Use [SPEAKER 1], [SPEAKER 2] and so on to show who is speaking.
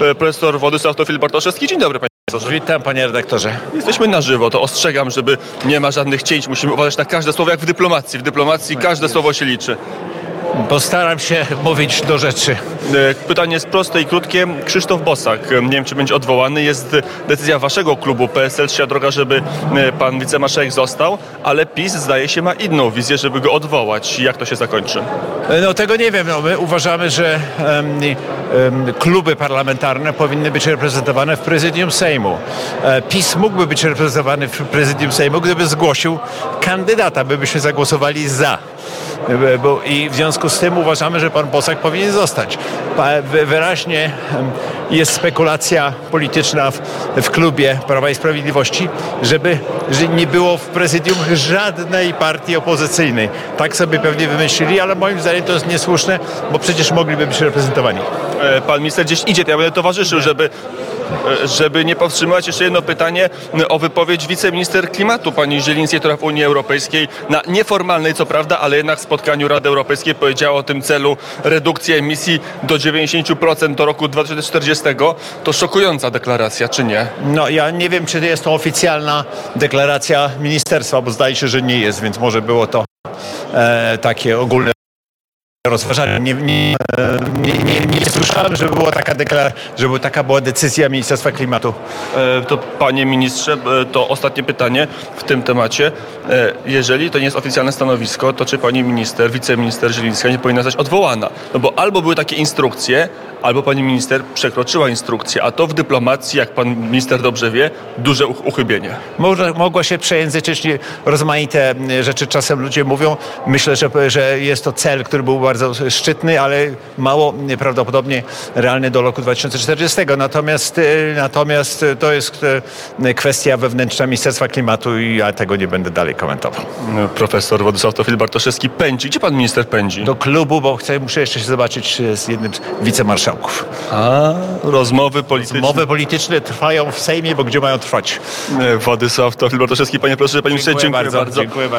[SPEAKER 1] Profesor Władysław Tofil Bartoszewski. Dzień dobry, panie profesorze.
[SPEAKER 2] Witam panie redaktorze.
[SPEAKER 1] Jesteśmy na żywo, to ostrzegam, żeby nie ma żadnych cięć. Musimy uważać na każde słowo, jak w dyplomacji. W dyplomacji każde słowo się liczy.
[SPEAKER 2] Postaram się mówić do rzeczy.
[SPEAKER 1] E, Pytanie jest proste i krótkie. Krzysztof Bosak, e, nie wiem czy będzie odwołany, jest decyzja waszego klubu PSL trzyma droga, żeby e, pan wicemarszałek został, ale PiS zdaje się ma inną wizję, żeby go odwołać. Jak to się zakończy?
[SPEAKER 2] No tego nie wiem. No, my uważamy, że em, em, kluby parlamentarne powinny być reprezentowane w prezydium Sejmu. E, PiS mógłby być reprezentowany w prezydium Sejmu, gdyby zgłosił kandydata, by byśmy zagłosowali za. E, I w związku z tym uważamy, że pan Bosak powinien zostać. Wyraźnie jest spekulacja polityczna w, w klubie Prawa i Sprawiedliwości, żeby że nie było w prezydium żadnej partii opozycyjnej. Tak sobie pewnie wymyślili, ale moim zdaniem to jest niesłuszne, bo przecież mogliby być reprezentowani.
[SPEAKER 1] E, Pan minister gdzieś idzie, to ja będę towarzyszył, żeby, żeby nie powstrzymać. Jeszcze jedno pytanie e, o wypowiedź wiceminister klimatu pani Zielińskiej, która w Unii Europejskiej na nieformalnej, co prawda, ale jednak spotkaniu Rady Europejskiej powiedziała o tym celu redukcji emisji do 90% do roku 2040. To szokująca deklaracja, czy nie?
[SPEAKER 2] No ja nie wiem, czy jest to oficjalna deklaracja ministerstwa, bo zdaje się, że nie jest, więc może było to e, takie ogólne rozważanie. Nie, nie, nie, nie, słyszałem, żeby była taka deklaracja, żeby taka była decyzja Ministerstwa Klimatu.
[SPEAKER 1] E, To panie ministrze, e, to ostatnie pytanie w tym temacie. E, Jeżeli to nie jest oficjalne stanowisko, to czy pani minister, wiceminister Zielińska nie powinna zostać odwołana? No bo albo były takie instrukcje, albo pani minister przekroczyła instrukcję, a to w dyplomacji, jak pan minister dobrze wie, duże uch- uchybienie.
[SPEAKER 2] Można, mogło się przejęzyczyć rozmaite rzeczy. Czasem ludzie mówią, myślę, że, że jest to cel, który był bardzo szczytny, ale mało prawdopodobnie realny do roku 2040. Natomiast, e, natomiast to jest e, kwestia wewnętrzna Ministerstwa Klimatu i ja tego nie będę dalej komentował.
[SPEAKER 1] E, Profesor Władysław Tofil Bartoszewski pędzi. Gdzie pan minister pędzi?
[SPEAKER 2] Do klubu, bo chcę, muszę jeszcze się zobaczyć e, z jednym z wicemarszałków.
[SPEAKER 1] A, rozmowy polityczne.
[SPEAKER 2] Mowy polityczne trwają w Sejmie, bo gdzie mają trwać?
[SPEAKER 1] Władysław Tofil Bartoszewski, panie profesorze, panie ministrze, dziękuję bardzo.
[SPEAKER 2] Dziękuję bardzo.